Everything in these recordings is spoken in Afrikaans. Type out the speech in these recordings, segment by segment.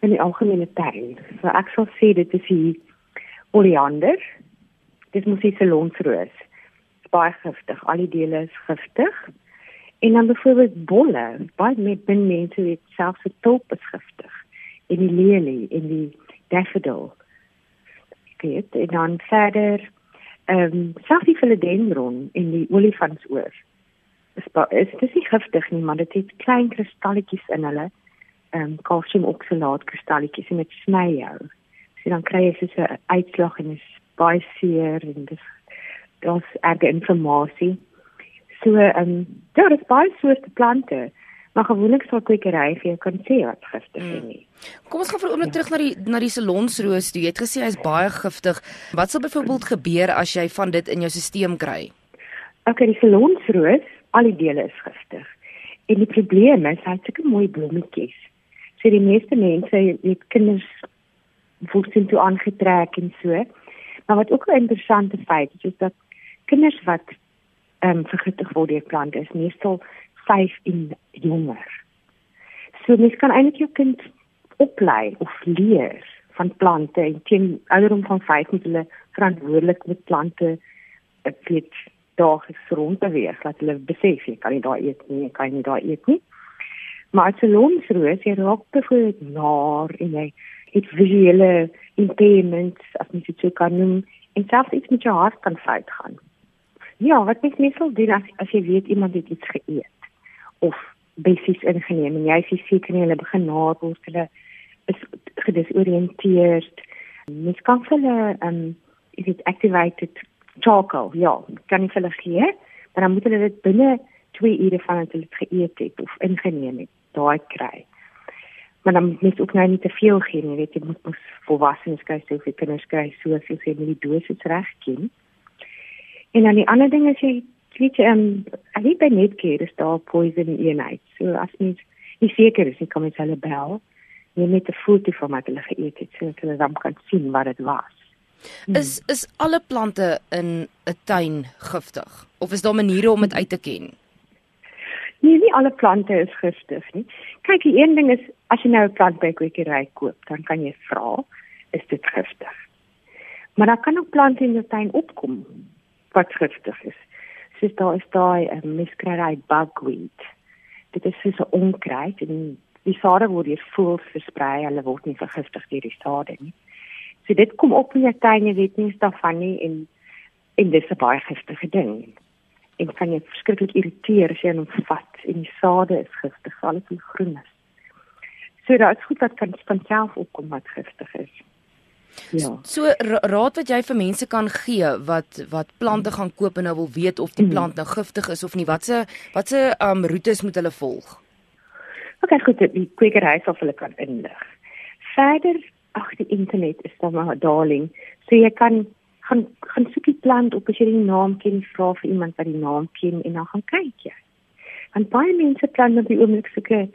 in die algemene tuin. So ek sal sê dit is die oleander. Dit moet die salonsroos. Baie giftig. Al die dele is giftig. En dan byvoorbeeld bolle, baie met bin mense weet selfs die tulp is giftig. En die lelie en die daffodil. Weet, en dan verder ehm um, selfs die philodendron en die olifantsoor. Is is dis nie giftig nie, maar dit het klein kristalletjies in hulle ehm um, kalsiumoksalaat kristalletjies en dit sny jou. So dan kry jy so 'n uitslag en is baie seer en dis daar's erge inflammasie. So ehm um, ja, dit is baie soorte plante. Maar gewoonlik sal kwekery vir jou kan sê wat giftig is nie. Kom ons gaan vir 'n oomblik terug na die na die salonsroos. Jy het gesê hy's baie giftig. Wat sal byvoorbeeld gebeur as jy van dit in jou stelsel kry? Okay, die salonsroos, al die dele is giftig. En die probleem is hy het sulke mooi blommetjies sê die meeste mense het kinders voorsien toe aangetrek en so. Maar wat ook 'n interessante feit is, is dat kinders wat ehm um, vergiftig word deur plante is meestal 5 en jonger. So mens kan eintlik jou kind oplei of leer van plante en teen ouderdom van 5 moet hulle verantwoordelik met plante weet daagliks rondbeweeg dat hulle besef jy kan nie daar eet nie, jy kan nie daar eet nie. Maar as 'n lomsroos, jy raak byvoorbeeld naar en jy het visuele impairments, as mens dit so kan noem, en selfs iets met jou hart kan fout gaan. Ja, wat mens meestal doen as as jy weet iemand het iets geëet of basies ingeneem en jy sien seker nie hulle begin naword, hulle is gedesoriënteerd. Mens kan hulle um is it activated charcoal, ja, kan jy hulle gee, maar dan moet hulle dit binne 2 ure van hulle geëet het of ingeneem het daai kry. Maar dan moet ook nou nie te veel gee nie, weet jy, moet mos volwassenes kry, so vir kinders kry, so as jy met die dosis reg ken. En dan die ander ding is jy weet jy, um, ek weet by net keer is daar poison night. So as mens nie seker is nie, kan mens hulle bel. Jy moet 'n foto van wat hulle geëet het, sodat hulle dan kan sien wat dit was. Hmm. Is is alle plante in 'n tuin giftig of is daar maniere om dit uit te ken? Nee, nie alle plante is giftig nie. Kyk, die een ding is as jy nou 'n plant by kwekery koop, dan kan jy vra, is dit giftig? Maar dan kan ook plante in jou tuin opkom wat giftig is. Soos daar is daai uh, miskryheid bugweed. Dit is so 'n onkruid en die sade word hier voel versprei, hulle word nie vergiftig deur die sade nie. So dit kom op in jou tuin, jy weet nie daarvan nie en en dis 'n baie giftige ding en kan jy verskriklik irriteer as jy hom vat en die sade is giftig, alles in groen is. So dit is goed dat kan van self opkom wat giftig is. Ja. So raad wat jy vir mense kan gee wat wat plante gaan koop en nou wil weet of die mm. plant nou giftig is of nie, watse watse um roetes moet hulle volg? OK, goed, die kwekery sal hulle kan inlig. Verder, ag die internet is dan maar darling. So jy kan gaan gaan soek die plant op as jy die naam ken, vra vir iemand wat die naam ken en dan gaan kyk jy. Want baie mense plant op die oomblik soeke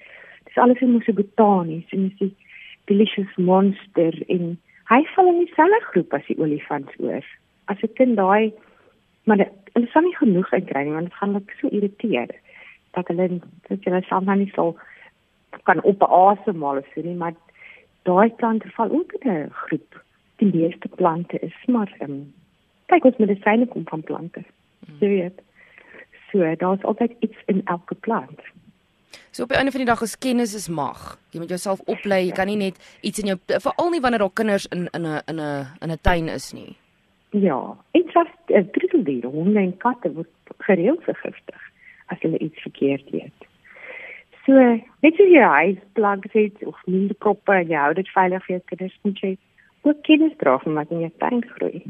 dis alles in mos botanies en dis delicious monster en hy val in dieselfde groep as die olifantsoor. As 'n kind daai maar hulle sal nie genoeg uitkry nie want dit gaan net so irriteer dat hulle dat hulle soms nie so kan op asemhaal so nie, maar daai plante val ook in 'n groep die meeste plante is maar um, kyk ons medisyne kom van plante. Hmm. Jy weet. So daar's altyd iets in elke plant. So op 'n einde van die dag is kennis is mag. Jy moet jouself oplei. Jy kan nie net iets in jou veral nie wanneer daar kinders in in 'n in 'n in 'n tuin is nie. Ja, dit is 'n troeteldier, honde en katte word gereeld vergiftig as hulle iets verkeerd eet. So, net so jy huis plug het of minder proppe en jy hou dit veilig vir jou kinders, moet jy ook kennis dra van wat in jou tuin groei.